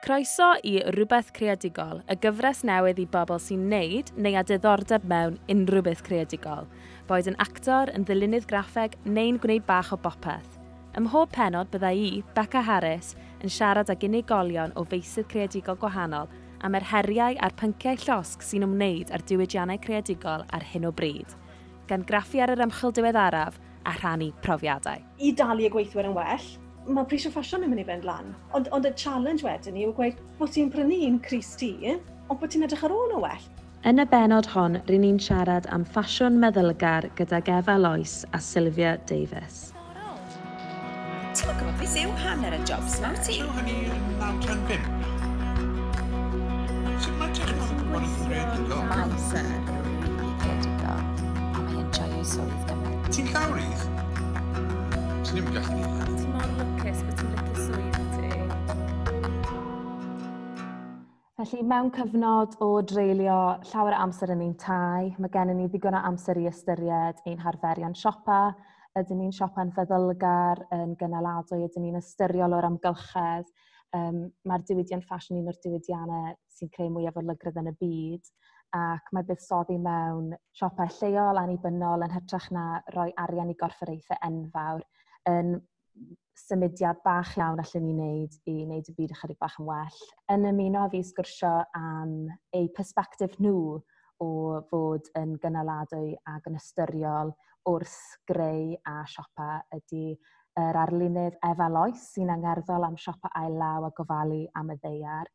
Croeso i Rhywbeth Creadigol, y gyfres newydd i bobl sy'n neud neu a diddordeb mewn unrhyw beth creadigol, boed yn actor, yn ddilynydd graffeg neu'n gwneud bach o bopeth. Ym mhob penod byddai i, Becca Harris, yn siarad ag unigolion o feisydd creadigol gwahanol am yr heriau a'r pynciau llosg sy'n ymwneud â'r diwydiannau creadigol ar hyn o bryd, gan graffu ar yr ymchwil diweddaraf a rhannu profiadau. I dalu y gweithwyr yn well, mae prisio ffasiwn yn mynd i fynd lan. Ond, ond y challenge wedyn ni yw gweud bod ti'n prynu un Cris ti, ond bod ti'n edrych ar ôl o well. Yn y benod hon, rydyn ni'n siarad am ffasiwn meddylgar gyda Gefa Lois a Sylvia Davis. Ti'n gwybod gwybod beth yw hanner y jobs nawr ti? Ti'n hynny yn 9-5? Sut mae technolog yn rhaid i Amser rili credigo, a mae'n joio swydd gymryd. Ti'n llawrydd? Ti'n ddim yn gallu ni mor lwcus bod ti'n lygu swydd ti? Felly, mewn cyfnod o dreulio llawer o amser yn ein tai, mae gennym ni ddigon o amser i ystyried ein harferion siopa, ydyn ni'n siopa'n feddylgar, yn gynaladwy, ydyn ni'n ystyriol o'r amgylchedd, um, mae'r diwydiant ffasiwn un o'r diwydiannau sy'n creu mwyaf o lygrydd yn y byd, ac mae buddsoddi mewn siopau lleol annibynnol yn hytrach na roi arian i gorfforaethau enfawr. Yn symudiad bach iawn allan ni wneud i wneud y byd ychydig bach yn well. Yn ymuno fi sgwrsio am eu persbectif nhw o fod yn gynaladwy ac yn ystyriol wrth greu a siopa ydy yr arlunydd Efa Loes sy'n angerddol am siopa ail law a gofalu am y ddeiar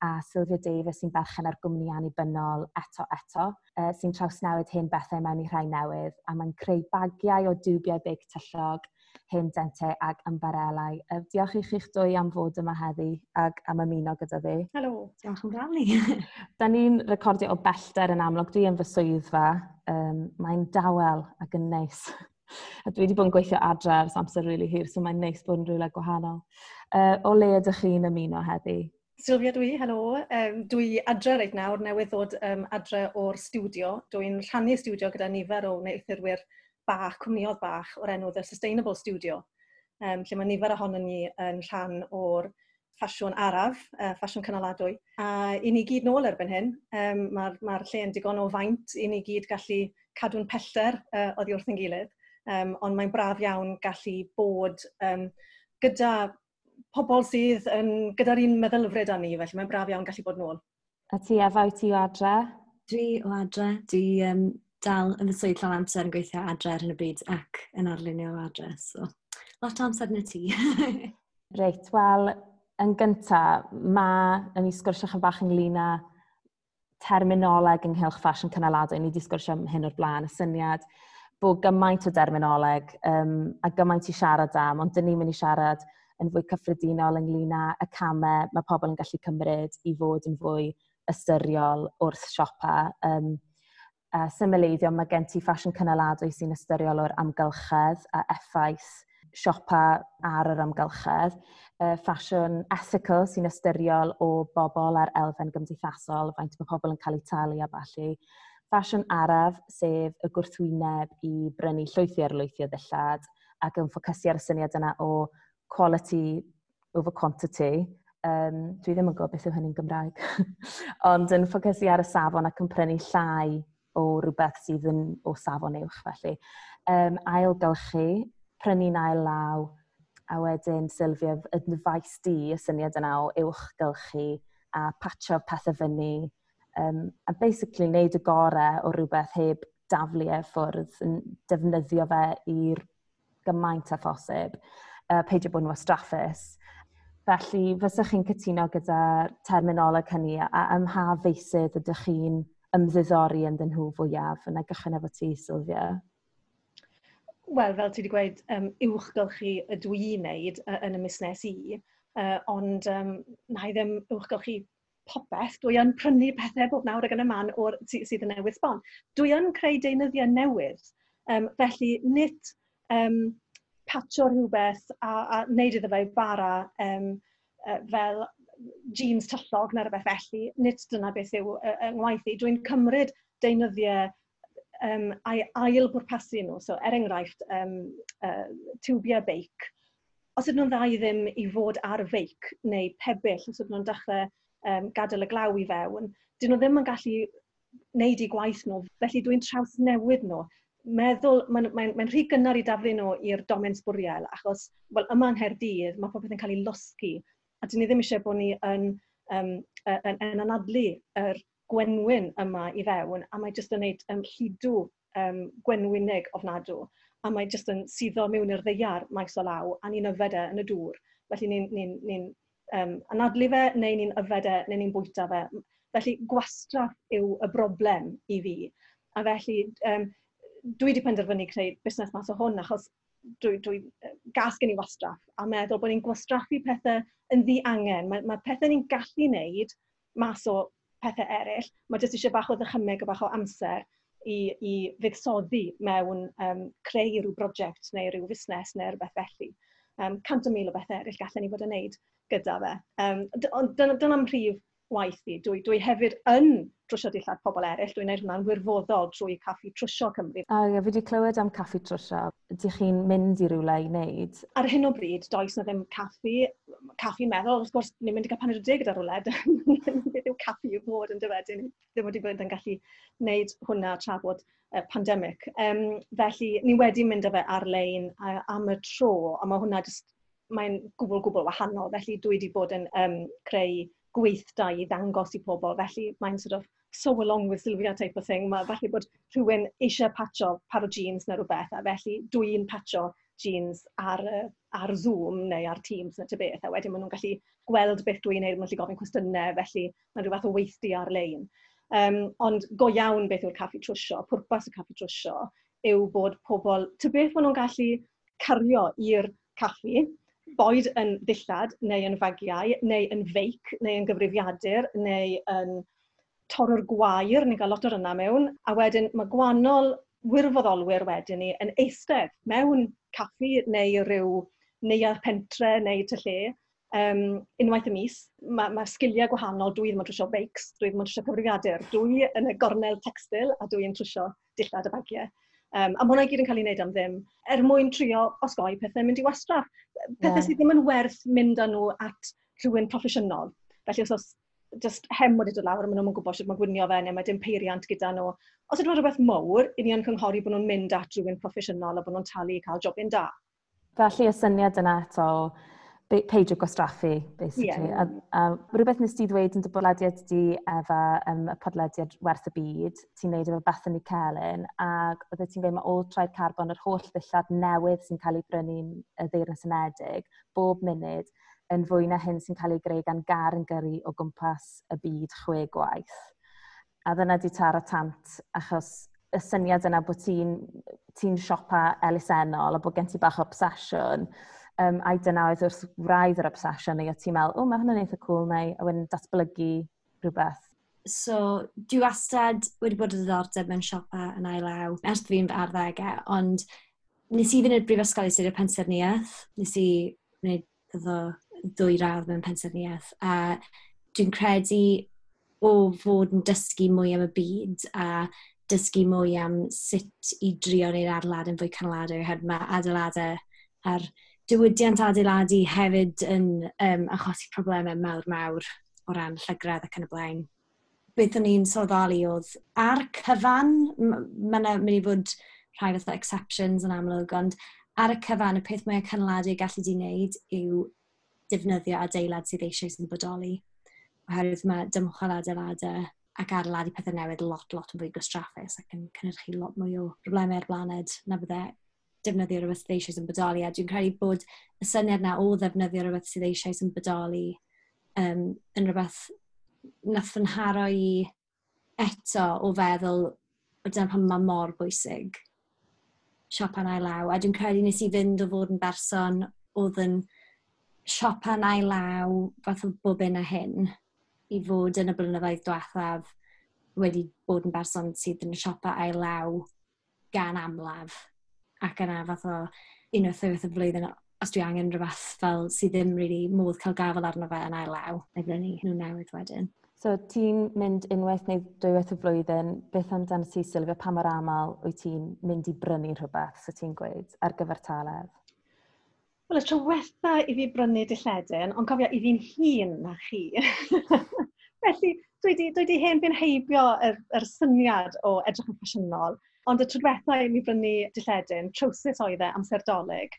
a Sylvia Davis sy'n berchen ar gwmni annibynnol eto eto, uh, sy'n trawsnewid hyn bethau mewn i rhai newydd, a mae'n creu bagiau o dwbiau big tyllog hen dente ac ymbarelau. Uh, diolch i chi'ch dwy am fod yma heddi ac am ymuno gyda fi. Helo, diolch yn gael ni. da ni'n recordio o bellter yn amlwg, dwi yn fy swyddfa. Um, mae'n dawel ac yn neis. A dwi wedi bod yn gweithio adre ers amser rili really hir, so mae'n neis bod yn rhywle gwahanol. Uh, o le ydych chi'n ymuno heddi? Sylvia dwi, helo. Um, dwi adre reit nawr, newydd ddod um, adre o'r stiwdio. Dwi'n rhannu stiwdio gyda nifer o neithurwyr bach, cwmniodd bach o'r enw The Sustainable Studio, um, lle mae nifer ohono ni yn rhan o'r ffasiwn araf, uh, ffasiwn cynaladwy. A i ni gyd nôl erbyn hyn, um, mae'r ma lle yn digon o faint i ni gyd gallu cadw'n pellter uh, oddi wrth yn gilydd, um, ond mae'n braf iawn gallu bod um, gyda pobl sydd yn gyda'r un meddylfryd â ni, felly mae'n braf iawn gallu bod nôl. A ti, a fawr ti o adre? Dwi o adre. Dwi um, dal yn fy swydd llawn amser yn gweithio adre ar hyn y bryd ac yn arlunio adre. So, lot o amser yn y tŷ. Reit, wel, yn gyntaf, mae, yn i sgwrsio chydig bach ynglyn â terminoleg ynghylch ffasiwn cynaladwy. Ni wedi sgwrsio am hyn o'r blaen, y syniad bod gymaint o derminoleg um, a gymaint i siarad am, ond dyn ni'n mynd i siarad yn fwy cyffredinol ynglyn â y camau mae pobl yn gallu cymryd i fod yn fwy ystyriol wrth siopa. Um, uh, symleiddio mae gen ti ffasiwn cynaladwy sy'n ystyriol o'r amgylchedd a effaith siopa ar yr amgylchedd, uh, ffasiwn ethical sy'n ystyriol o bobl ar elfen gymdeithasol, faint mae pobl yn cael eu talu a falle, ffasiwn araf sef y gwrthwyneb i brynu llwythi ar lwythi o ddillad ac yn ffocysu ar y syniad yna o quality over quantity. Um, dwi ddim yn gwybod beth yw hynny'n Gymraeg, ond yn ffocysu ar y safon ac yn prynu llai o rhywbeth sydd yn o safon uwch felly. Um, ailgylchu, prynu'n ail law, a wedyn Sylvia, yn faes di y syniad yna o uwchgylchu a patio pethau fyny um, a basically wneud y gorau o rhywbeth heb daflu e ffwrdd yn defnyddio fe i'r gymaint a phosib, uh, peidio bod nhw astraffus. Felly, fysych chi'n cytuno gyda terminoleg hynny a ymha feisydd ydych chi'n ymddiddori yn dyn nhw fwyaf. Yna gychwyn efo ti, Sylvia. Wel, fel ti wedi gweud, um, uwchgylchu y dwi i wneud uh, yn y busnes i, uh, ond um, na i ddim uwchgylchu popeth, dwi yn prynu pethau bob nawr ag yn y man o'r, sydd yn newydd sbon. Dwi yn creu deunyddiau newydd, um, felly nid um, patio rhywbeth a, a wneud iddo fe bara um, uh, fel jeans tyllog neu rhywbeth felly, nid dyna beth yw uh, yng ngwaith i. Dwi'n cymryd deunyddiau um, a'i ail bwrpasu nhw. So, er enghraifft, um, uh, tiwbiau beic. Os ydyn nhw'n dda i ddim i fod ar feic neu pebyll, os ydyn nhw'n dechrau um, gadael y glaw i fewn, dyn nhw ddim yn gallu wneud i gwaith nhw, felly dwi'n traws newid nhw. Meddwl, mae'n mae, mae rhy gynnar i daflu nhw i'r domen sbwriel, achos wel, yma yng Nghaerdydd, mae popeth yn cael ei losgu, a dyn ni ddim eisiau bod ni yn, um, yn, yn anadlu yr gwenwyn yma i fewn, a mae jyst yn gwneud um, llidw um, gwenwynig ofnadw, a mae jyst yn suddo mewn i'r ddeiar maes o law, a ni'n yfed e yn y dŵr. Felly ni'n ni, ni, ni, um, anadlu fe, neu ni'n yfed e, neu ni'n bwyta fe. Felly gwastraff yw y broblem i fi. A felly um, dwi wedi penderfynu creu busnes mas o hwn, achos dwi, dwi gas gen i wastraff a meddwl bod ni'n gwastraffu pethau yn ddi angen. Mae, mae pethau ni'n gallu wneud mas o pethau eraill. Mae jyst eisiau bach o ddychymyg a bach o amser i, i fuddsoddi mewn um, creu rhyw brosiect neu rhyw fusnes neu rhywbeth felly. Um, cant o mil o bethau eraill gallen ni fod yn wneud gyda fe. Um, ond dyna'n prif waith i. Dwi, dwi hefyd yn trwsio dillad pobl eraill. Dwi'n gwneud hwnna'n wirfoddol trwy Caffi Trwsio Cymru. A fi wedi clywed am Caffi Trwsio. Ydych chi'n mynd i rywle i wneud? Ar hyn o bryd, does na ddim caffi. Caffi meddwl, wrth gwrs, ni'n mynd i gael paned o dig gyda rwle. Beth yw caffi yw bod yn dywed? Ddim wedi bod yn gallu wneud hwnna tra bod uh, pandemig. Um, felly, ni wedi mynd â fe ar-lein uh, am y tro, a mae hwnna just mae'n gwbl gwbl wahanol, felly dwi wedi bod yn um, creu gweithdai i ddangos i pobl. Felly mae'n sort of so along with Sylvia type of thing. Mae falle bod rhywun eisiau patcho par o jeans neu rhywbeth, a felly dwi'n patcho jeans ar, ar Zoom neu ar Teams neu ty beth, a wedyn maen nhw'n gallu gweld beth dwi'n neud, maen nhw'n gallu gofyn cwestiynau, felly mae'n rhywbeth o weithdi ar-lein. Um, ond go iawn beth yw'r caffi trwsio, pwrpas y caffi trwsio, yw bod pobl, ty beth maen nhw'n gallu cario i'r caffi, boed yn ddillad, neu yn fagiau, neu yn feic, neu yn gyfrifiadur, neu yn torro'r gwair, ni'n cael lot o'r yna mewn, a wedyn mae gwahanol wirfoddolwyr wedyn ni yn eistedd mewn caffi neu rhyw neuadd pentre neu ty lle, um, unwaith y mis, mae ma sgiliau gwahanol, dwi ddim yn trwysio beics, dwi ddim yn trwysio cyfrifiadur, dwi yn y gornel textil a dwi yn trwysio dillad y bagiau. Um, a mae hwnna i gyd yn cael ei wneud am ddim, er mwyn trio osgoi pethau mynd i wastraff. Pethau yeah. sydd ddim yn werth mynd â nhw at rhywun proffesiynol. Felly os oes just hem wedi dod lawr a maen nhw'n gwybod sut mae gwynio fe neu mae dim peiriant gyda nhw. Os ydw rhywbeth mwr, i ni yn cynghori bod nhw'n mynd at rhywun proffesiynol a bod nhw'n talu i cael jobyn da. Felly y syniad yna eto, peidio gwastraffu, basically. Yeah. A, a rhywbeth nes ti ddweud yn dy bolediad di efo um, y podlediad werth y byd, ti'n neud efo Bethany Celyn, ac oeddet ti'n gweud mae Old Tribe Carbon, yr holl ddillad newydd sy'n cael ei brynu'n y ddeirnas unedig, bob munud, yn fwy na hyn sy'n cael ei greu gan gar yn gyrru o gwmpas y byd chwe gwaith. A dyna di taro tant, achos y syniad yna bod ti'n ti, siopa elusennol a bod gen ti bach o obsesiwn, um, a dyna oedd wrth wraidd yr obsesiwn neu o ti'n meddwl, o, mae hwnna'n eitha cool neu a wedyn datblygu rhywbeth? So, dwi wastad wedi bod yn ddiddordeb mewn siopa yn ailaw, ers fi'n fy arddegau, ond nes i fynd i'r brifysgol i sydd studio pensaerniaeth, nes i wneud iddo ddwy radd mewn pensaerniaeth, a dwi'n credu o fod yn dysgu mwy am y byd a dysgu mwy am sut i drio neu'r adeilad yn fwy canolad oherwydd mae adeiladau ar diwydiant adeiladu hefyd yn um, achosi problemau mawr-mawr o ran llygredd ac yn y blaen. Beth o'n i'n sylfalu oedd ar cyfan, mae'n mynd i fod rhai fath exceptions yn amlwg, ond ar y cyfan y peth mwyaf canoladu gallu di wneud yw defnyddio adeilad sydd eisiau sy'n bodoli. Oherwydd mae dymchwel adeiladau ac adeiladu pethau newydd lot, lot yn fwy gwastraffus ac yn cynhyrchu lot mwy o problemau'r blaned na bydde defnyddio rhywbeth sydd eisiau yn bodoli, a dwi'n credu bod y syniad na o ddefnyddio rhywbeth sydd eisiau yn bodoli um, yn rhywbeth nath yn haro i eto o feddwl o dyna pan mae mor bwysig siopan a'i law. A dwi'n credu nes i fynd o fod yn berson oedd yn siopan a'i law fath o bob un a hyn i fod yn y blynyddoedd diwethaf wedi bod yn berson sydd yn siopa a'i law gan amlaf ac yna fath o unwaith o'r y flwyddyn os dwi angen rhywbeth fel sydd ddim really modd cael gafel arno fe yn ail law, neu brynu nhw newydd wedyn. So ti'n mynd unwaith neu dwywaith y flwyddyn, beth amdano ti Sylvia, pa mor aml wyt ti'n mynd i brynu rhywbeth, so ti'n gweud, ar gyfer taledd? Wel, y tro wetha i fi brynu dilledyn, ond cofio, i fi'n hun na chi. Felly, dwi di, dwi di hen fi'n heibio yr, yr syniad o edrych yn ffasiynol. Ond y tro diwetha i mi brynu dilledyn, trowsus oedd e amser doleg.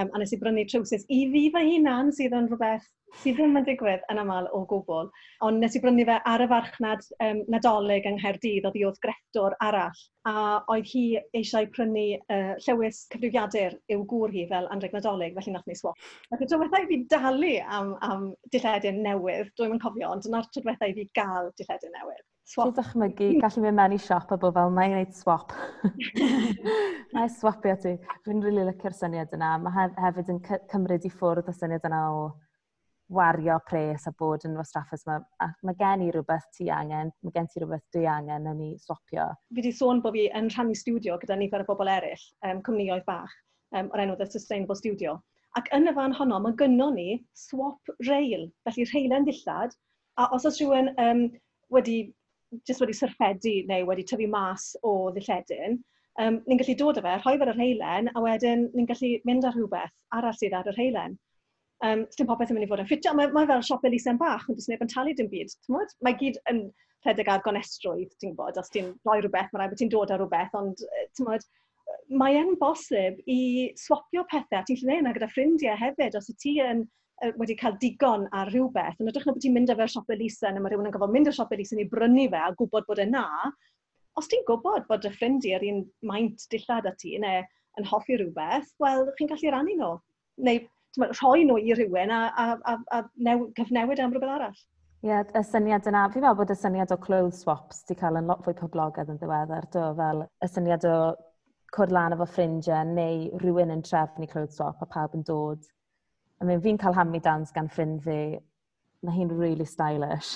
Um, a nes i brynu trowsus i fi fy hunan sydd yn rhywbeth sydd ddim yn digwydd yn aml o gwbl. Ond nes i brynu fe ar y farchnad um, nadolig yng Nghaerdydd, oedd hi oedd grefftor arall. A oedd hi eisiau prynu uh, llewis cyfrifiadur i'w gŵr hi fel anreg nadolig, felly nath ni swap. Ac y diwethaf fi dalu am, am dilledyn newydd, dwi'n yn cofio, ond dyna'r diwethaf fi gael dilledyn newydd. Swap. Ti'n dychmygu, gallu mynd mewn i siop a bod fel, na i wneud swap. na i swapio ti. Fi'n rili really licio'r syniad yna. Mae hefyd yn cymryd i ffwrdd y syniad yna o wario pres a bod yn wastraffus. Mae, mae gen i rhywbeth ti angen, mae gen ti rhywbeth dwi angen, nawn ni swapio. Fi wedi sôn bod fi yn rhannu studio gyda nifer o bobl eraill, um, cwmnioedd bach, um, o'r enw The Sustainable Studio. Ac yn y fan honno, mae gynnon ni swap rail, felly reilen dillad, a os oes rhywun um, wedi just wedi syrffedu neu wedi tyfu mas o ddilledyn, um, ni'n gallu dod â fe, rhoi fe'r reilen, a wedyn ni'n gallu mynd ar rhywbeth arall sydd ar y reilen. Um, Dim popeth yn mynd i fod yn ffitio. Mae, mae fel siop elusen bach, ond does neb yn talu dim byd. Mae gyd yn rhedeg ar gonestrwydd, ti'n bod, os ti'n rhoi rhywbeth, mae rhaid bod ti'n dod ar rhywbeth, ond mae e'n bosib i swapio pethau. Ti'n gallu yna gyda ffrindiau hefyd, os y ti yn wedi cael digon ar rhywbeth, yn ytrach na bod ti'n mynd efo'r siop Elisen a mae rhywun yn gofod mynd i'r siop Elisen i brynu fe a gwybod bod e yna, os ti'n gwybod bod y ffrindiau ar un maint dillad â ti neu yn hoffi rhywbeth, wel, chi'n gallu rannu nhw. Neu ma, rhoi nhw i rhywun a, a, a, a new, cyfnewid e am rhywbeth arall. Ie, yeah, y syniad yna, fi'n meddwl bod y syniad o clothes swaps wedi cael yn lot fwy poblogaidd yn ddiweddar, do, fel y syniad o cwrdd lan efo ffrindiau neu rhywun yn trefnu clothes swap a pawb yn dod I mean, fi'n cael hammy dance gan ffrind fi, mae hi'n really stylish.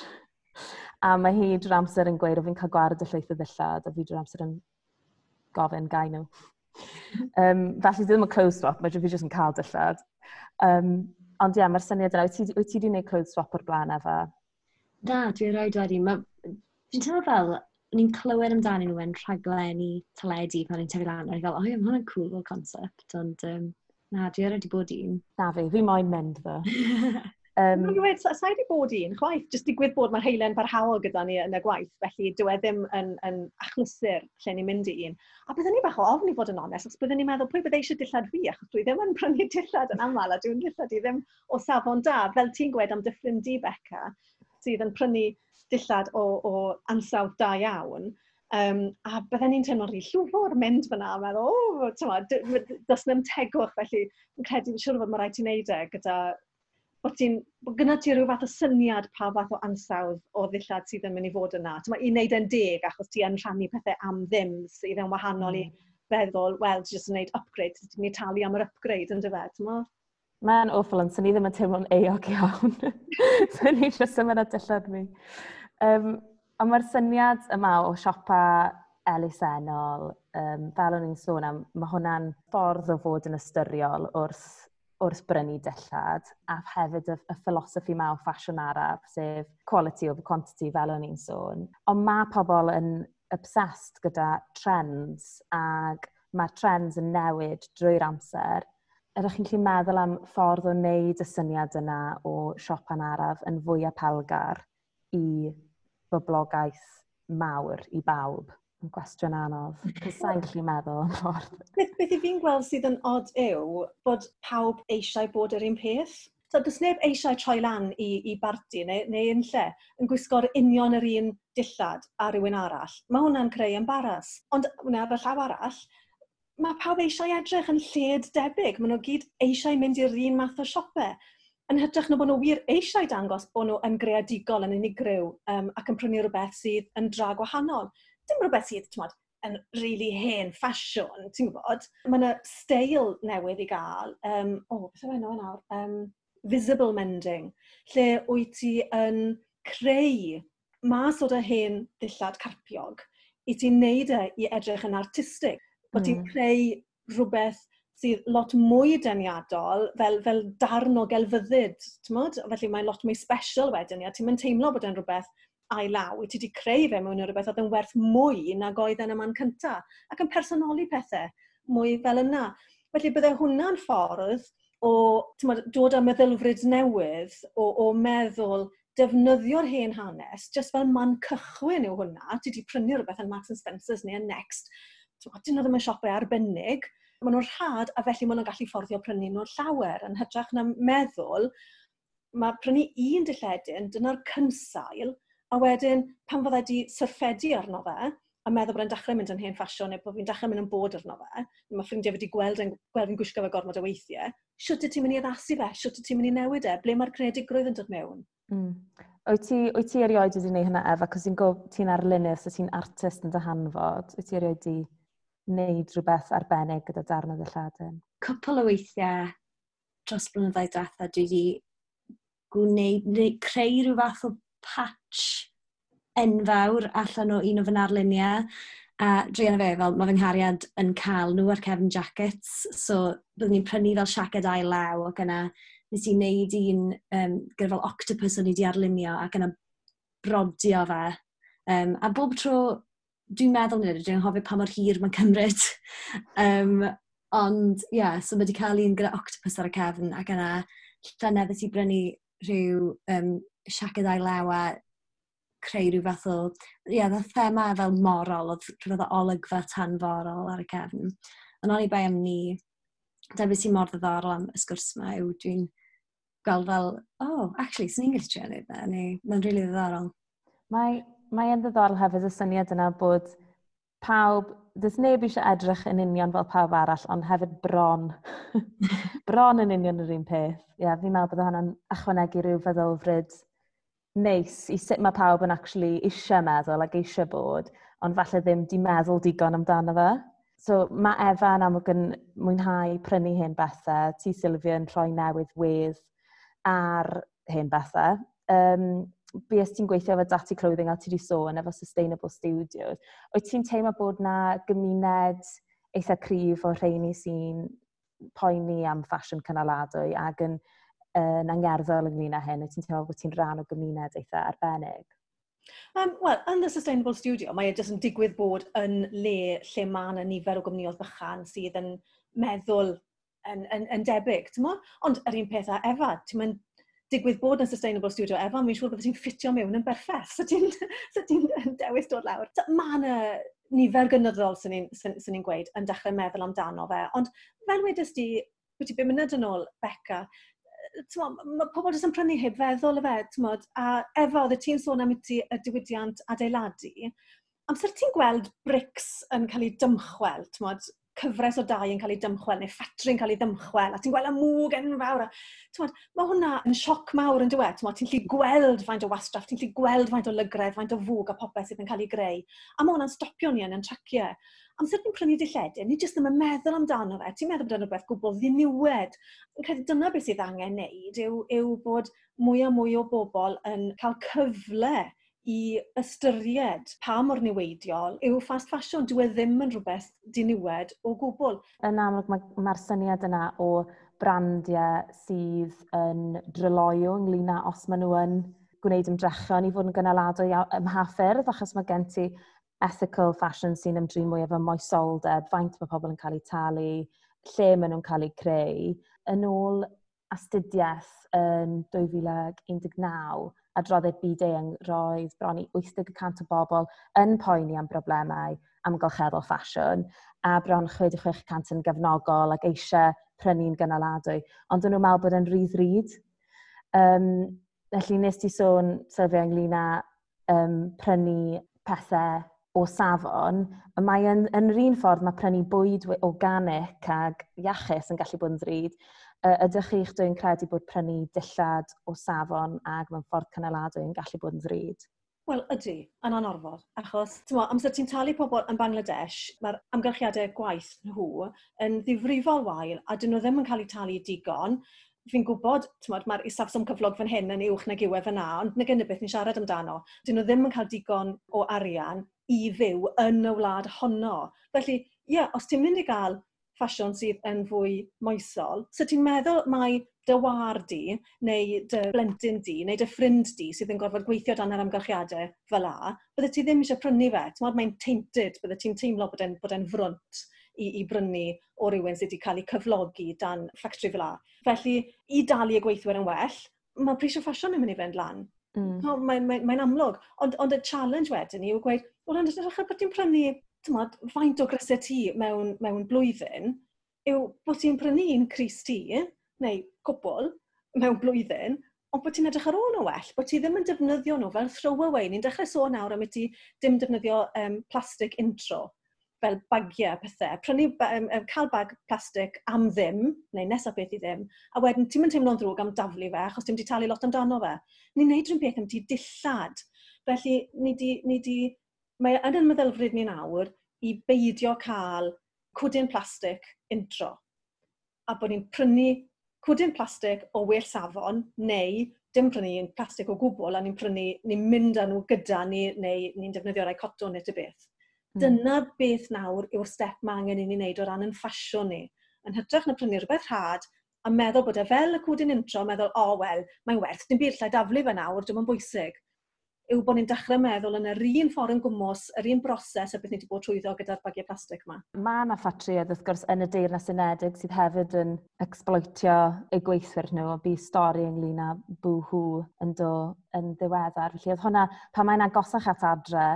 a mae hi drwy'r amser yn gweud o fi'n cael gwared y llwyth o ddillad, a fi drwy'r amser yn gofyn gai nhw. um, felly ddim yn clothes swap, mae fi jyst yn cael dillad. Um, ond ie, yeah, mae'r syniad yna, wyt ti wedi gwneud clothes swap o'r blaen efo? Na, dwi'n rhaid wedi. Fi'n teimlo fel, ni'n clywed amdano nhw yn rhaglenni teledu pan ni'n tyfu lan, O'n a fel, o ie, mae hwnna'n cool o concept, ond um, Na, dwi ar wedi bod un. Na fi, fi moyn mynd ddo. Um, Mae'n gwybod, sa, i wedi bod un, chwaith, jyst digwydd bod mae'r heilen barhaol gyda ni yn y gwaith, felly dyw e ddim yn, yn achlysur lle ni'n mynd i un. A byddwn ni bach o ofni fod yn onest, os byddwn ni'n meddwl pwy byddai eisiau dillad fi, achos dwi ddim yn prynu dillad yn aml, a dwi'n dillad i ddim o safon da. Fel ti'n gwed am dyffryn di Beca, sydd yn prynu dillad o, o ansawdd da iawn, Um, a bydden ni'n teimlo'n rhi llwfwr mynd fyna a meddwl, o, oh, dos ddim tegwch, felly yn credu fi'n siŵr fod mae'n rhaid ti'n neud e gyda bod ti'n, bod gyda ti rhyw fath o syniad pa fath o ansawdd o ddillad sydd yn mynd i fod yna. Tyma, I wneud e'n deg achos ti yn rhannu pethau am ddim sydd yn wahanol mm. i feddwl, wel, ti'n just yn gwneud upgrade, ti'n mynd i talu am yr upgrade yn dyfed, tyma? Mae'n awful, ond sy'n ni ddim yn teimlo'n eog iawn. sy'n ni jyst yn mynd a dillad mi. Um, Ond mae'r syniad yma o siopa elusennol, um, fel o'n i'n sôn am, mae hwnna'n ffordd o fod yn ystyriol wrth, wrth brynu dillad, a hefyd y, y philosophy ma o ffasiwn araf, sef quality over quantity, fel o'n i'n sôn. Ond mae pobl yn obsessed gyda trends, ac mae'r trends yn newid drwy'r amser, ydych chi'n gallu meddwl am ffordd o wneud y syniad yna o siopa'n araf yn fwy apelgar i boblogaeth mawr i bawb. Yn gwestiwn anodd. Sa'n gallu meddwl yn ffordd. Beth, beth i fi'n gweld sydd yn odd yw bod pawb eisiau bod yr un peth. So, does neb eisiau troi lan i, i barti neu, neu yn lle yn gwisgo'r union yr un dillad a rhywun arall. Mae hwnna'n creu embaras. Ond hwnna ar y llaw arall, mae pawb eisiau edrych yn lled debyg. Maen nhw gyd eisiau mynd i'r un math o siopau yn hytrach na bod nhw wir eisiau dangos bod nhw yn greadigol yn unigryw um, ac yn prynu rhywbeth sydd yn dra gwahanol. Dim rhywbeth sydd, ti'n yn really hen ffasiwn, ti'n gwybod? Mae yna steil newydd i gael, um, o, oh, beth yw enw e nawr, um, visible mending, lle wyt ti yn creu mas o'r hen ddillad carpiog i ti'n neud e i edrych yn artistig. Bod mm. ti'n hmm. creu rhywbeth sydd lot mwy deniadol fel, fel darn o gelfyddyd. Felly mae'n lot mwy special wedyn a Ti'n mynd teimlo bod e'n rhywbeth a'i law. Ti wedi creu fe mewn rhywbeth oedd yn werth mwy nag oedd yn y man cyntaf, Ac yn personoli pethau mwy fel yna. Felly byddai hwnna'n ffordd o tymod, dod â meddylfryd newydd o, o meddwl defnyddio'r hen hanes, jyst fel man cychwyn yw hwnna, ti wedi prynu rhywbeth yn Max Spencer's neu yn Next, dyn nhw ddim yn siopau arbennig, maen nhw'n rhad a felly maen nhw'n gallu fforddio prynu nhw'n llawer. Yn hytrach na meddwl, mae prynu un dilledyn, dyna'r cynsail, a wedyn pan fyddai di syrffedu arno fe, a meddwl bod e'n dechrau mynd yn hen ffasiwn neu bod fi'n dechrau mynd yn bod arno fe, mae ffrindiau wedi gweld yn gweld fi'n gwisgo fe gormod o weithiau, siwt y ti'n mynd i addasu fe, siwt y ti'n mynd i newid e, ble mae'r credigrwydd yn dod mewn. Mm. Wyt ti, wyt ti erioed wedi gwneud hynna, Efa, cos ti'n arlunydd, so ti'n artist yn dy hanfod, wyt ti erioed wedi wneud rhywbeth arbennig gyda darn o Lladin? Cwpl o weithiau dros blynyddoedd diwetha dwi wedi gwneud, neu creu rhyw fath o patch enfawr allan o un o fy narluniau. A drio fe, fel mae fy nghariad yn cael nhw ar cefn jackets, so byddwn ni'n prynu fel siaced ail law ac yna nes i wneud un um, gyda fel octopus o'n i wedi arlunio ac yna brodio fe. Um, a bob tro dwi'n meddwl nid dwi'n hoffi pa mor hir mae'n cymryd. um, ond, ie, yeah, so mae wedi cael un gyda octopus ar y cefn ac yna llynedd i brynu rhyw um, siaced a'i a creu rhyw fath o, ie, yeah, thema fel morol, oedd rhywbeth o olygfa tanforol ar y cefn. Ond o'n i bai am ni, da beth sy'n mor ddiddorol am y sgwrs yma yw dwi'n gweld fel, oh, actually, sy'n ni'n gallu trio neu, neu, mae'n rili really ddiddorol. Mae mae yn ddiddorol hefyd y syniad yna bod pawb, dys neb eisiau edrych yn union fel pawb arall, ond hefyd bron. bron yn union yr un peth. Ie, yeah, fi'n meddwl bod hwnna'n ychwanegu rhyw feddylfryd neis i sut mae pawb yn actually eisiau meddwl ac eisiau bod, ond falle ddim di meddwl digon amdano fe. So mae Efa yn amlwg yn mwynhau prynu hen bethau, ti Sylvia yn rhoi newydd wedd ar hen bethau. Um, BS ti'n gweithio efo Dati Clothing a ti wedi sôn efo Sustainable Studios, wyt ti'n teimlo bod na gymuned eitha cryf o rheini sy'n poeni am ffasiwn cynaladwy ac yn, yn angerddol ynglyn â hyn, wyt ti'n teimlo bod ti'n rhan o gymuned eitha arbennig? Um, Wel, yn The Sustainable Studio, mae e jyst yn digwydd bod yn le lle mae yna nifer o gwmnioedd bychan sydd yn meddwl yn, yn, yn debyg, ti'n Ond yr un peth a Efa, ti'n digwydd bod yn Sustainable Studio Efan, mi'n siŵr bod ti'n ffitio mewn yn berffaith. So ti'n so ti dewis dod lawr. So, mae yna nifer gynyddol sy'n ni'n sy ni gweud yn dechrau meddwl amdano fe. Ond fel wedys di, beth i bum munud yn ôl, Beca, mae pobl jyst yn prynu heb feddwl y fe, tmod, a efo oedd y ti'n sôn am ti y diwydiant adeiladu, amser ti'n gweld brics yn cael ei dymchwel, tmod, cyfres o dau yn cael ei dymchwel, neu ffatri'n cael ei dymchwel, a ti'n gweld y mwg enfawr. Mae hwnna yn sioc mawr yn dweud. Ti'n lli gweld faint o wastraff, ti'n lli gweld faint o lygredd, faint o fwg a popeth sydd yn cael ei greu. A mae hwnna'n stopio ni yn yn traciau. E. Amser ni'n prynu dillediau, ni jyst ddim yn meddwl amdano fe. Ti'n meddwl bod yna rhywbeth gwbl ddiniwed. Yn credu dyna beth sydd angen wneud yw, yw bod mwy a mwy o bobl yn cael cyfle i ystyried pa mor niweidiol yw fast fashion. Dwi e ddim yn rhywbeth diniwed o gwbl. Yn amlwg mae'r ma syniad yna o brandiau sydd yn dryloio ynglyn â os maen nhw yn gwneud ymdrechion i fod yn gynaladwy ym mhaffyrdd achos mae gen ti ethical fashion sy'n ymdrin mwy efo moesoldeb, faint mae pobl yn cael eu talu, lle maen nhw'n cael eu creu. Yn ôl astudiaeth yn 2019, adroddau byd eang roedd bron i 80% o bobl yn poeni am broblemau amgylcheddol ffasiwn a bron 66% yn gefnogol ac eisiau prynu'n gynaladwy, ond dyn nhw'n meddwl bod e'n rydd-ryd. Um, felly nes ti sôn sylfio ynglyn â um, prynu pethau o safon, mae yn, yn yr un ffordd mae prynu bwyd organic ag iachus yn gallu bod yn ddrud, ydych chi'ch dwi'n credu bod prynu dillad o safon ag mewn ffordd cynaladwy yn gallu bod yn ddrud? Wel, ydy, yn anorfod, achos mo, amser ti'n talu pobl yn Bangladesh, mae'r amgylchiadau gwaith nhw yn ddifrifol wael a dyn nhw ddim yn cael eu talu digon. Fi'n gwybod, mae'r isafswm cyflog fan hyn yn uwch na giwe fan na, ond na gynnu beth ni'n siarad amdano. Dyn nhw ddim yn cael digon o arian i fyw yn y wlad honno. Felly, ie, yeah, os ti'n mynd i gael ffasiwn sydd yn fwy moesol, so ti'n meddwl mai dy war di, neu dy blentyn di, neu dy ffrind di sydd yn gorfod gweithio dan yr amgylchiadau fel a, bydde ti ddim eisiau prynu fe. Ti'n Mae'n tainted, bydde ti'n teimlo bod e'n bod e frwnt i, i brynu o rywun sydd wedi cael ei cyflogi dan ffactri fel a. Felly, i dalu y gweithwyr yn well, mae pris o ffasiwn yn mynd i fynd lan. Mm. No, mae'n mae, mae amlwg. Ond, ond y challenge wedyn ni yw gweud, wel, yn ydych chi'n bod ti'n prynu tymod, faint o grysau ti mewn, mewn blwyddyn yw bod ti'n prynu un Cris ti, neu cwbl, mewn blwyddyn, ond bod ti'n edrych ar ôl nhw well, bod ti ddim yn defnyddio nhw fel throwaway. Ni'n dechrau sôn nawr am y ti dim defnyddio um, plastic intro fel bagiau pethau. Prynu, um, um, cael bag plastic am ddim, neu nesaf beth i ddim, a wedyn ti'n mynd teimlo'n ddrwg am daflu fe, achos ti'n di talu lot amdano fe. Ni'n neud rhywun beth am ti dillad. Felly, ni di, ni di mae yn yn meddylfryd ni nawr i beidio cael cwdyn plastig intro a bod ni'n prynu cwdyn plastig o well safon neu dim prynu un plastig o gwbl a ni'n prynu, ni'n mynd â nhw gyda ni neu ni'n defnyddio rai cotton neu beth. Mm. Dyna beth nawr yw'r step mae angen i ni wneud o ran yn ffasiwn ni. Yn hytrach na prynu rhywbeth rhad a meddwl bod e fel y cwdyn intro, meddwl, o oh, wel, mae'n werth, dim byd lle daflu fe nawr, dim yn bwysig yw bod ni'n dechrau meddwl yn yr un ffordd yn gwmwys, yr un broses y beth ni wedi bod trwyddo gyda'r bagiau plastig yma. Mae yna ffatriad, wrth gwrs yn y deyrnas unedig sydd hefyd yn exploitio eu gweithwyr nhw a bu stori ynglyn â bwhw yn do yn ddiweddar. Felly oedd hwnna, pan mae'n agosach at adre,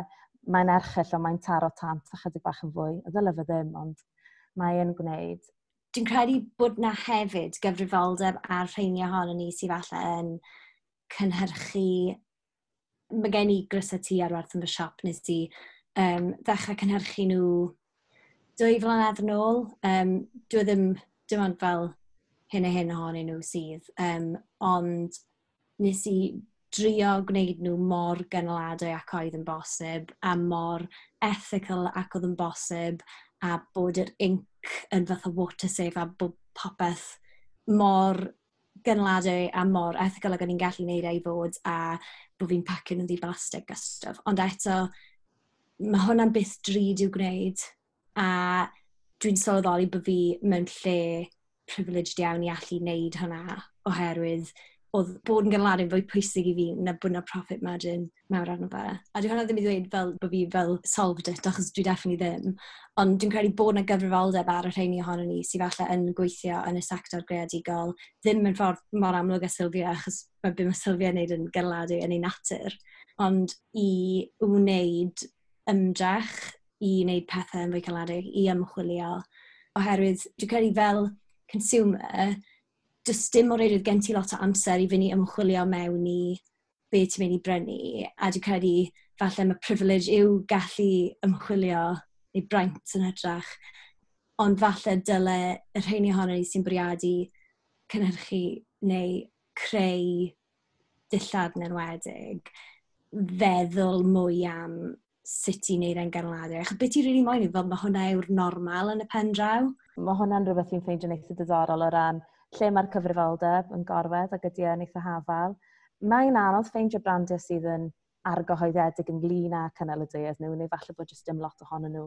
mae'n erchill o mae'n taro tant a chydig bach yn fwy. Y ddylai fe ddim, ond mae'n gwneud. Dwi'n credu bod na hefyd gyfrifoldeb ar rheini ohono ni sydd falle yn cynhyrchu mae gen i grysau ti ar werth yn fy siop nes i um, ddechrau cynhyrchu nhw dwy flynedd yn ôl. Um, dwi e ddim dim ond fel hyn a hyn ohonyn nhw sydd, um, ond nes i drio gwneud nhw mor gynaladwy ac oedd yn bosib, a mor ethical ac oedd yn bosib, a bod yr inc yn fath o water safe a bod popeth mor gynaladwy a mor ethical ag o'n i'n gallu gwneud ei fod a bod fi'n pacio nhw ddi blastig a stwff. Ond eto, mae hwnna'n byth drud i'w gwneud a dwi'n sylweddoli bod fi mewn lle privileged iawn i allu wneud hwnna oherwydd oedd bod yn gynlarin fwy pwysig i fi na bod na profit margin mawr arno fe. A dwi'n hwnna ddim i ddweud fel bod fi fel solved it, achos dwi definitely ddim. Ond dwi'n credu bod na gyfrifoldeb ar y rheini ohono ni sydd falle yn gweithio yn y sector greadigol, ddim yn ffordd mor amlwg a Sylvia, achos mae beth mae Sylvia yn gwneud yn gynladu yn ei natur. Ond i wneud ymdrech, i wneud pethau yn fwy cynladu, i ymchwilio. Oherwydd, dwi'n credu fel consumer, does dim o reidrwydd gen ti lot o amser i fynd i ymchwilio mewn i be ti'n mynd i brynu. A dwi'n credu falle mae privilege yw gallu ymchwilio neu braint yn hytrach. Ond falle dyle y rheini ohono ni sy'n bwriadu cynhyrchu neu creu dillad yn enwedig feddwl mwy am sut i wneud e'n ganlyniadau. Ac beth i'n rili really moyn i fel mae hwnna yw'r normal yn y pen draw? Mae hwnna'n rhywbeth fi'n ffeindio'n eitha diddorol o ran lle mae'r cyfrifoldeb yn gorwedd ac ydy yn eitha hafal. Mae'n anodd ffeindio brandiau sydd yn argyhoeddedig ynglyn â cynnal y deuedd nhw, neu falle bod jyst dim lot ohonyn nhw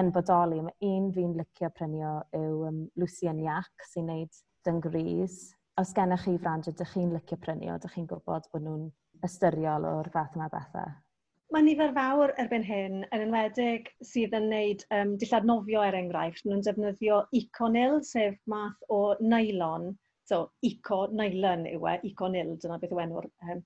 yn bodoli. Mae un fi'n licio prynio yw um, Lucien Iac sy'n neud dyngris. Os gennych chi frandiau, dych chi'n licio prynio, o, dych chi'n gwybod bod nhw'n ystyriol o'r fath yma bethau? Mae nifer fawr erbyn hyn, yn enwedig sydd yn wneud um, dillad nofio er enghraifft. Maen nhw'n defnyddio econil, sef math o nylon. So, eco nylon yw e, econil, dyna beth yw enw'r um,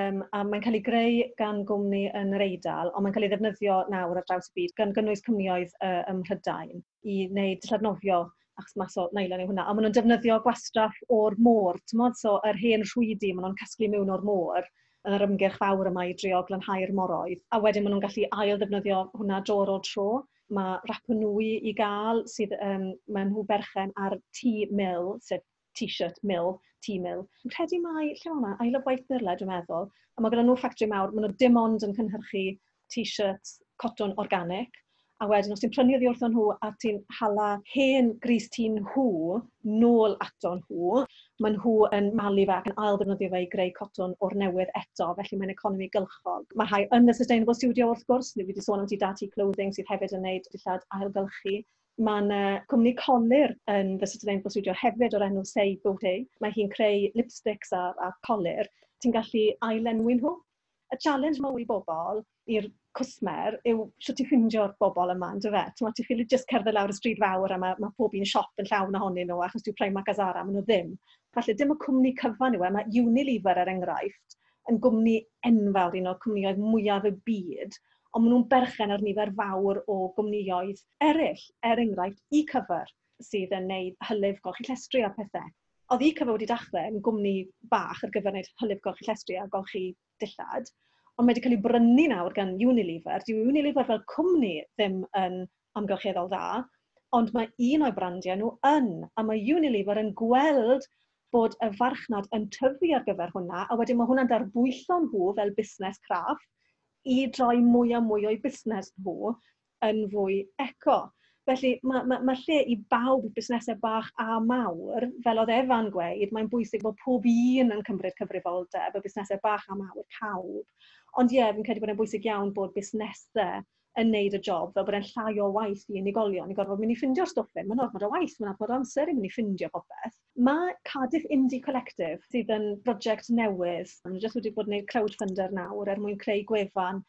um, a mae'n cael ei greu gan gwmni yn yr Eidal, ond mae'n cael ei ddefnyddio nawr ar draws y byd gan gynnwys cymnioedd uh, ym Mhrydain i wneud dilladnofio achos mas o nylon yw hwnna, a maen nhw'n defnyddio gwastraff o'r môr, ti'n so yr hen rhwydi maen nhw'n casglu mewn o'r môr, yr ymgyrch fawr yma i drio glanhau'r moroedd. A wedyn maen nhw'n gallu ail ddefnyddio hwnna dor o tro. Mae rap i gael sydd um, maen nhw berchen ar T-mill, sef t-shirt mill, T-mill. Yn credu mai, lle mae hwnna, ail o waith nyrle dwi'n meddwl. A mae gyda nhw ffactri mawr, maen nhw dim ond yn cynhyrchu t-shirts coton organic, A wedyn, os ti'n prynu oddi wrthon nhw a ti'n hala hen gris ti'n nhw nôl ato nhw, mae nhw yn malu fe ac yn ail ddefnyddio fe i greu cotton o'r newydd eto, felly mae'n economi gylchog. Mae rhai yn y Sustainable Studio wrth gwrs, ni wedi sôn am ti dati clothing sydd hefyd yn gwneud dillad ailgylchu. Mae'n uh, cwmni colir yn The Sustainable Studio hefyd o'r enw Say Beauty. Mae hi'n creu lipsticks a, a colir. Ti'n gallu ailenwi nhw y challenge mawr i bobl i'r cwsmer yw sio ti ffindio'r bobl yma yn dyfe. Ti'n ti'n ffili just cerdded lawr y stryd fawr a mae, mae pob un siop yn llawn ohonyn nhw achos dwi'n Primark a Zara, maen nhw ddim. Felly, dim y cwmni cyfan yw e, mae Unilever er enghraifft yn gwmni enfawr un o'r cwmnioedd mwyaf y byd, ond maen nhw'n berchen ar nifer fawr o gwmnioedd eraill, er enghraifft i cyfer sydd yn neud hylif golchi llestri a pethau. Oedd i cyfer wedi dechrau yn gwmni bach ar gyfer wneud hylif golchi llestri a golchi dillad, ond mae wedi cael ei brynu nawr gan Unilever. Dyw Unilever fel cwmni ddim yn amgylcheddol dda, ond mae un o'i brandiau nhw yn, a mae Unilever yn gweld bod y farchnad yn tyfu ar gyfer hwnna, a wedyn mae hwnna'n darbwyllo nhw fel busnes craff i droi mwy a mwy o'i busnes nhw yn fwy eco. Felly mae ma, ma lle i bawb busnesau bach a mawr, fel oedd Efan gweud, mae'n bwysig bod pob un yn cymryd cyfrifoldeb, y busnesau bach a mawr pawb. Ond ie, yeah, fi'n credu bod e'n bwysig iawn bod busnesau yn neud y job, fel bod e'n llai o waith i unigolion i gorfod mynd i ffindio'r stwff hyn. Mae'n ormod o waith, mae'n ormod o amser i mynd i ffindio popeth. Mae Cardiff Indie Collective sydd yn brosiect newydd. Maen jyst wedi bod yn gwneud crowdfunder nawr er mwyn creu gwefan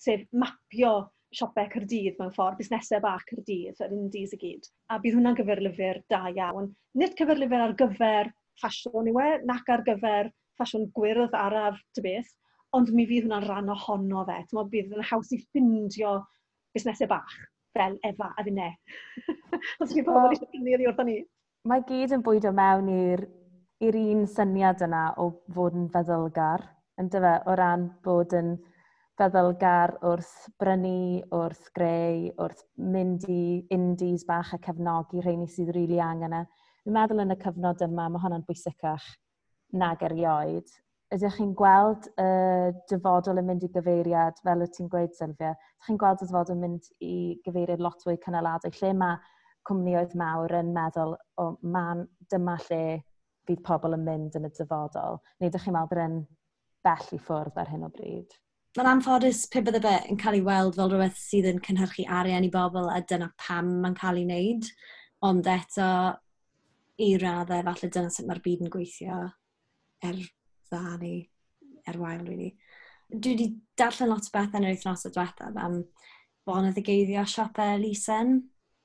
sef mapio siopau Cyrdydd mewn ffordd, busnesau bach Cyrdydd, yr indies i gyd. A bydd hwnna'n gyferlyfr da iawn. Nid cyferlyfr ar gyfer ffasiwn yw e, nac ar gyfer ffasiwn gwyrdd araf dy beth, ond mi fydd hwnna'n rhan ohono fe. Tyma, bydd yn haws i ffindio busnesau bach fel efa a fi. Os mi pobl eisiau prynu i wrth ni. Mae gyd yn bwydo mewn i'r i'r un syniad yna o fod yn feddylgar, yn dyfa, o ran bod yn feddylgar wrth brynu, wrth greu, wrth mynd i indies bach a cefnogi rheini sydd rili really angen e. Fi'n meddwl yn y cyfnod yma, mae hwnna'n bwysicach nag erioed. Ydych chi'n gweld y dyfodol yn mynd i gyfeiriad, fel y ti'n gweud, Sylfia, ydych chi'n gweld y dyfodol yn mynd i gyfeiriad lot fwy cynaladwy, lle mae cwmnioedd mawr yn meddwl, o, oh, man, dyma lle bydd pobl yn mynd yn y dyfodol. Neu ydych chi'n meddwl bod yn bell i ffwrdd ar hyn o bryd? mae'n anffodus pe bydde be yn cael ei weld fel rhywbeth sydd yn cynhyrchu arian i bobl a dyna pam mae'n cael ei wneud. Ond eto, i raddau, falle dyna sut mae'r byd yn gweithio er dda neu er wael, really. Dwi wedi darllen lot o beth yn yr wythnos o diwethaf am bonedd y geiddio siopau Lysen.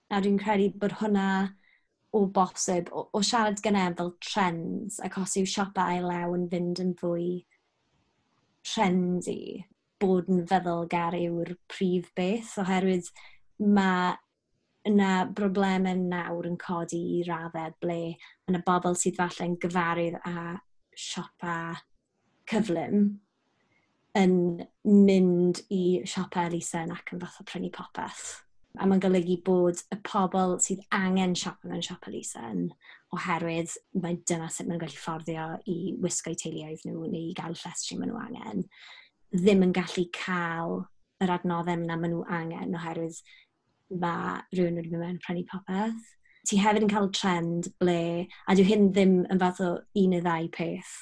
A dwi'n credu bod hwnna o bosib, o, o siarad gynnau fel trends, ac os yw siopau ail lew yn fynd yn fwy trendy, bod yn feddwl gar yw'r prif beth, oherwydd mae yna broblemau nawr yn codi i raddau ble yna bobl sydd falle'n gyfarwydd a siopa cyflym yn mynd i siopa elusen ac yn fath o prynu popeth. A mae'n golygu bod y pobl sydd angen siopa mewn siopa elusen oherwydd mae dyna sut mae'n gallu fforddio i wisgo eu teuluoedd nhw neu i gael llestri maen nhw angen ddim yn gallu cael yr adnoddau yna maen nhw angen oherwydd mae rhywun wedi mynd mewn prynu popeth. Ti hefyd yn cael trend ble, a dyw hyn ddim yn fath o un neu ddau peth,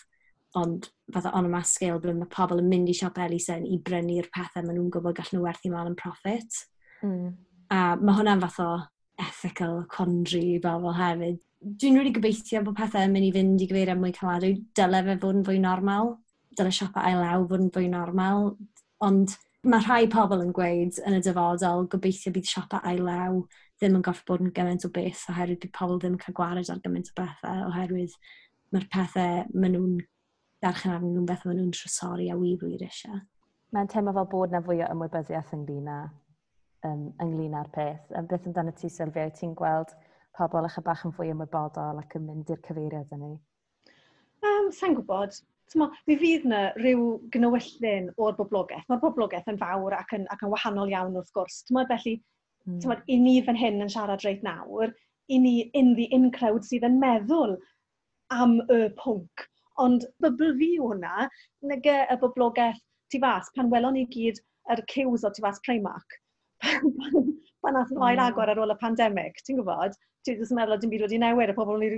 ond fath o on a scale ble mae pobl yn mynd i siop Elisen i brynu'r pethau maen nhw'n gwybod gallen nhw werthu mal yn profit. Mm. A mae hwnna'n fath o ethical quandary i bobl hefyd. Dwi'n rili really gobeithio bod pethau yn mynd i fynd i gyfeiriad mwy caladwy, dyle fe fod yn fwy normal dyle siopa ailaw fod yn fwy normal, ond mae rhai pobl yn gweud yn y dyfodol gobeithio bydd siopa ailaw ddim yn goffi bod yn gymaint o beth oherwydd bydd pobl ddim yn cael gwared ar gymaint o bethau oherwydd mae'r pethau maen nhw'n darchen arnyn nhw'n beth maen nhw'n trysori a wir wir eisiau. Mae'n teimlo fel bod na fwy o ymwybyddiaeth ynglyn â um, ynglyn â'r peth. Um, beth amdano ti, Sylvia, ti'n gweld pobl eich bach yn fwy ymwybodol ac yn mynd i'r cyfeiriad yn ei? Um, Sa'n gwybod. Tyma, mi fydd yna rhyw gnewyllyn o'r boblogaeth. Mae'r boblogaeth yn fawr ac yn, ac yn wahanol iawn wrth gwrs. Tyma, felly, mm. tyma, i ni fan hyn yn siarad reit nawr, i ni in the in crowd sydd yn meddwl am y pwnc. Ond bybl fi hwnna, nag y boblogaeth tu fas, pan welon ni gyd yr er cews o tu fas Primark. pan nath nhw ail hmm. agor ar ôl y pandemig, ti'n gwybod? Ti'n meddwl dim byd wedi newid, y pobl ni...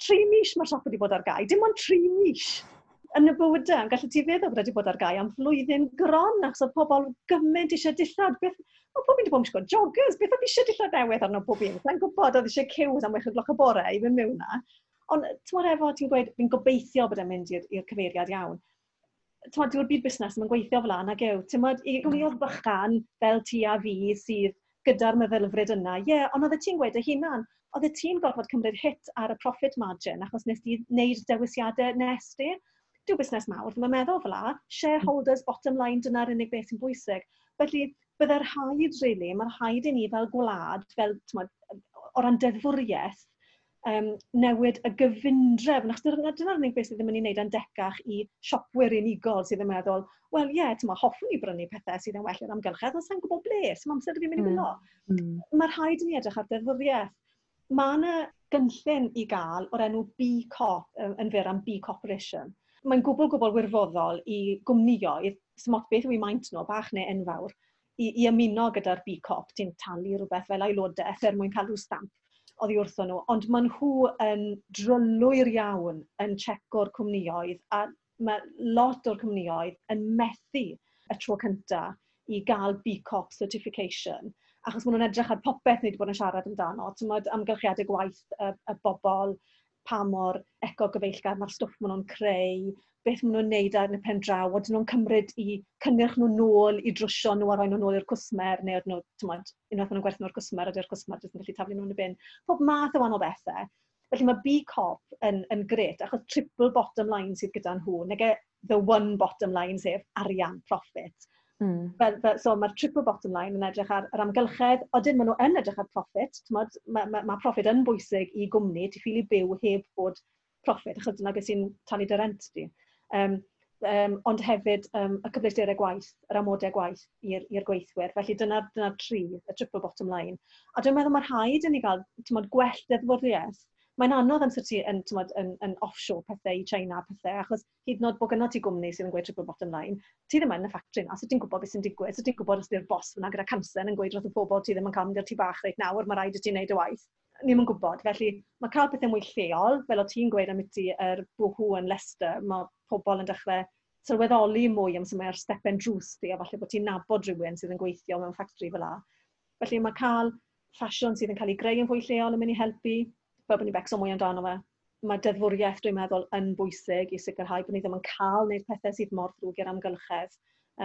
Tri mis mae'r siop wedi bod ar gau, dim ond tri mis! yn y bywydau, yn gallu ti feddwl bod wedi bod ar gael am flwyddyn gron, achos oedd pobl gymaint eisiau dillad. Beth, mae pob un wedi bod yn gwisgo joggers, beth oedd eisiau dillad newydd arno pob un? Sa'n gwybod oedd eisiau cews am wech o gloch y bore i fynd mewn na. Ond, ti'n efo, ti'n gweud, fi'n gobeithio bod e'n mynd i'r cyfeiriad iawn. Ti'n dyw'r byd busnes mae'n gweithio fel yna, gyw. yw. Ti'n modd, i gwmniodd mm. bychan fel ti a fi sydd gyda'r meddylfryd yna. Ie, yeah, ond oedd ti'n gweud y hunan, oedd y ti'n gorfod cymryd hit ar y profit margin achos nes ti wneud dewisiadau nes di dyw busnes mawr mae'n meddwl fel la. Shareholders, bottom line, dyna'r unig beth sy'n bwysig. Felly, byddai'r haid, really, mae'r haid i ni fel gwlad, fel, tmod, o ran deddfwriaeth, um, newid y gyfundref. achos dyna'r unig beth sydd ddim yn ei wneud yn decach i siopwyr unigol sydd yn meddwl, wel ie, yeah, tyma, hoffwn i brynu pethau sydd yn well i'r amgylchedd, ond sa'n gwybod ble, sy'n amser fi'n mynd i wylo. Mm. mm. Mae'r rhaid i ni edrych ar deddfwriaeth. Mae yna gynllun i gael o'r enw B-Corp, yn fyr am B-Corporation. Mae'n gwbl gwbl wirfoddol i gwmnioedd, smot beth yw i maint nhw, bach neu enfawr, i, i ymuno gyda'r BCOP, ti'n talu rhywbeth fel aelodaeth er mwyn cael rhyw stamp oddi wrtho nhw, ond maen nhw yn drylwyr iawn yn checo'r cwmnioedd a mae lot o'r cwmnioedd yn methu y tro cyntaf i gael BCOP certification achos maen nhw'n edrych ar popeth ni wedi bod yn siarad amdano, tymod amgylchiadau gwaith y, y bobl, pa mor eco-gyfeillgar mae'r stwff maen nhw'n creu, beth maen nhw'n neud ar y pen draw, oedden nhw'n cymryd i cynnyrch nhw nôl i drwsio nhw a rhoi nhw nôl i'r cwsmer, neu oedden nhw, tymod, unwaith maen nhw'n gwerthu nhw'r cwsmer, ydy'r cwsmer jyst yn gallu taflu nhw'n y bin. Pob math o wahanol bethau. Felly mae B-Corp yn, yn gret, achos triple bottom line sydd gyda nhw, neu the one bottom line sef arian, profit. Mm. Fel, fel, so mae'r triple bottom line yn edrych ar yr amgylchedd, odyn maen nhw yn edrych ar profit. Mae ma, ma profit yn bwysig i gwmni, ti'n ffili byw heb bod profit, achos dyna beth sy'n talu dy rent di. Um, um, ond hefyd um, y cyfleusderau gwaith, yr amodau gwaith i'r gweithwyr. Felly dyna'r dyna tri, y triple bottom line. A dwi'n meddwl mae'r rhaid yn ei gael mod, gwell deddfwriaeth mae'n anodd amser ti yn, tywed, yn, yn offshore pethau i China pethau, achos hyd yn oed bod gyda ti gwmni sydd yn gweud triple bottom line, ti ddim yn y ffatri na, so ti'n gwybod beth sy'n digwydd, so ti'n gwybod os di'r bos fyna gyda canser yn gweud roedd y pobol ti ddim yn cael mynd i'r tu bach reit nawr, mae rhaid i ti wneud y waith. Ni ddim yn gwybod, felly mae cael pethau mwy lleol, fel o ti'n gweud am ti yr bwhw yn Leicester, mae pobl yn dechrau sylweddoli mwy am sy'n mae'r stepen drws di, a falle bod ti'n nabod rhywun sydd yn gweithio mewn ffactri fel la. Felly mae cael ffasiwn sydd yn cael ei greu yn fwy lleol yn mynd i helpu, fel bod ni'n becso mwy amdano fe, mae deddfwriaeth dwi'n meddwl yn bwysig i sicrhau bod ni ddim yn cael wneud pethau sydd mor ddrwg i'r amgylchedd,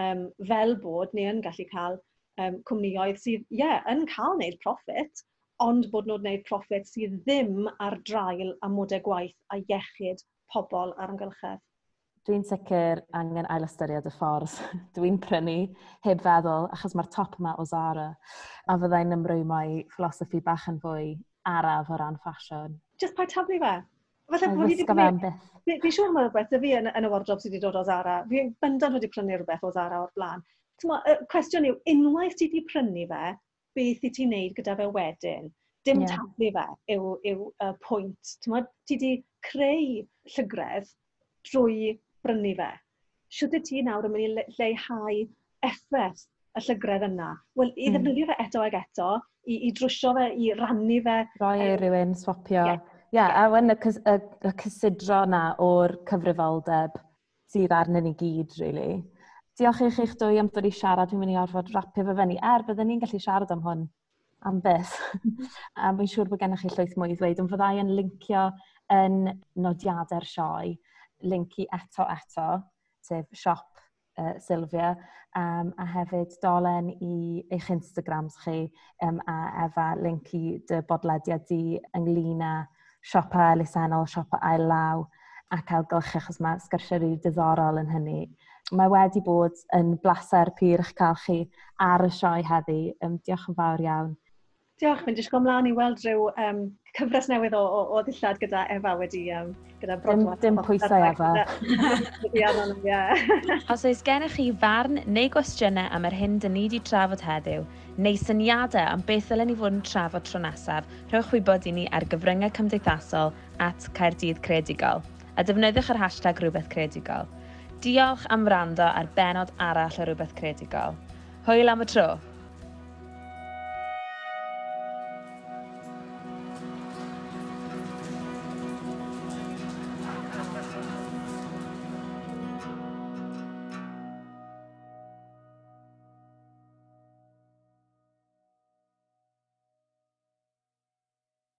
um, fel bod ni yn gallu cael um, cwmnioedd sydd, ie, yeah, yn cael wneud profit, ond bod nhw'n gwneud profit sydd ddim ar drail a modau gwaith a iechyd pobl ar amgylchedd. Dwi'n sicr angen ail ystyried y ffordd. Dwi'n prynu heb feddwl achos mae'r top yma o Zara a fyddai'n ymrwymo i ffilosoffi bach yn fwy araf o ran ffasiwn. Just pa taflu fe. Falle bod fi wedi prynu... Fi'n siŵr mae rhywbeth y fi yn, yn y wardrobe sydd wedi dod o Zara. Fi'n bendant wedi prynu rhywbeth o Zara o'r blaen. Tyma, y cwestiwn yw, unwaith ti wedi prynu fe, beth i ti'n neud gyda fe wedyn? Dim yeah. taflu fe yw, yw uh, pwynt. Tyma, ti wedi creu llygredd drwy brynu fe. Siwt y ti nawr yn mynd i leihau effaith y llygredd yna. Wel, i hmm. ddefnyddio fe eto ag eto, i, i drwsio fe, i rannu fe. Roi um, rhywun, swapio. Ie, yeah. yeah, a wen y, y, y cysidro yna o'r cyfrifoldeb sydd arnyn ni gyd, really. Diolch i chi'ch dwy am ddod i siarad, dwi'n mynd i orfod rapio fe fyny, er byddwn ni'n gallu siarad am hwn am beth. a fi'n siŵr bod gennych chi llwyth mwy i ddweud, ond fyddai yn lincio yn nodiadau'r sioe, linki eto eto, sef siop uh, Sylvia, um, a hefyd dolen i eich Instagrams chi um, a efa link i dy bodlediad di ynglyn â siopa elusennol, siopa ail law ac ailgylch achos mae sgyrsiau rili diddorol yn hynny. Mae wedi bod yn blaser pyr eich cael chi ar y sioe heddi. Um, diolch yn fawr iawn. Diolch, mae'n jyst go mlaen i weld rhyw um, cyfres newydd o, o, o ddillad gyda Efa wedi um, gyda brodwad. Dim, dim pwysau Efa. Os oes gennych chi farn neu gwestiynau am yr hyn dyn ni wedi trafod heddiw, neu syniadau am beth ddylen ni fod yn trafod tro nesaf, rhowch wybod i ni ar gyfryngau cymdeithasol at Caerdydd Credigol a defnyddiwch yr hashtag Rhywbeth Credigol. Diolch am wrando ar benod arall o Rhywbeth Credigol. Hwyl am y tro!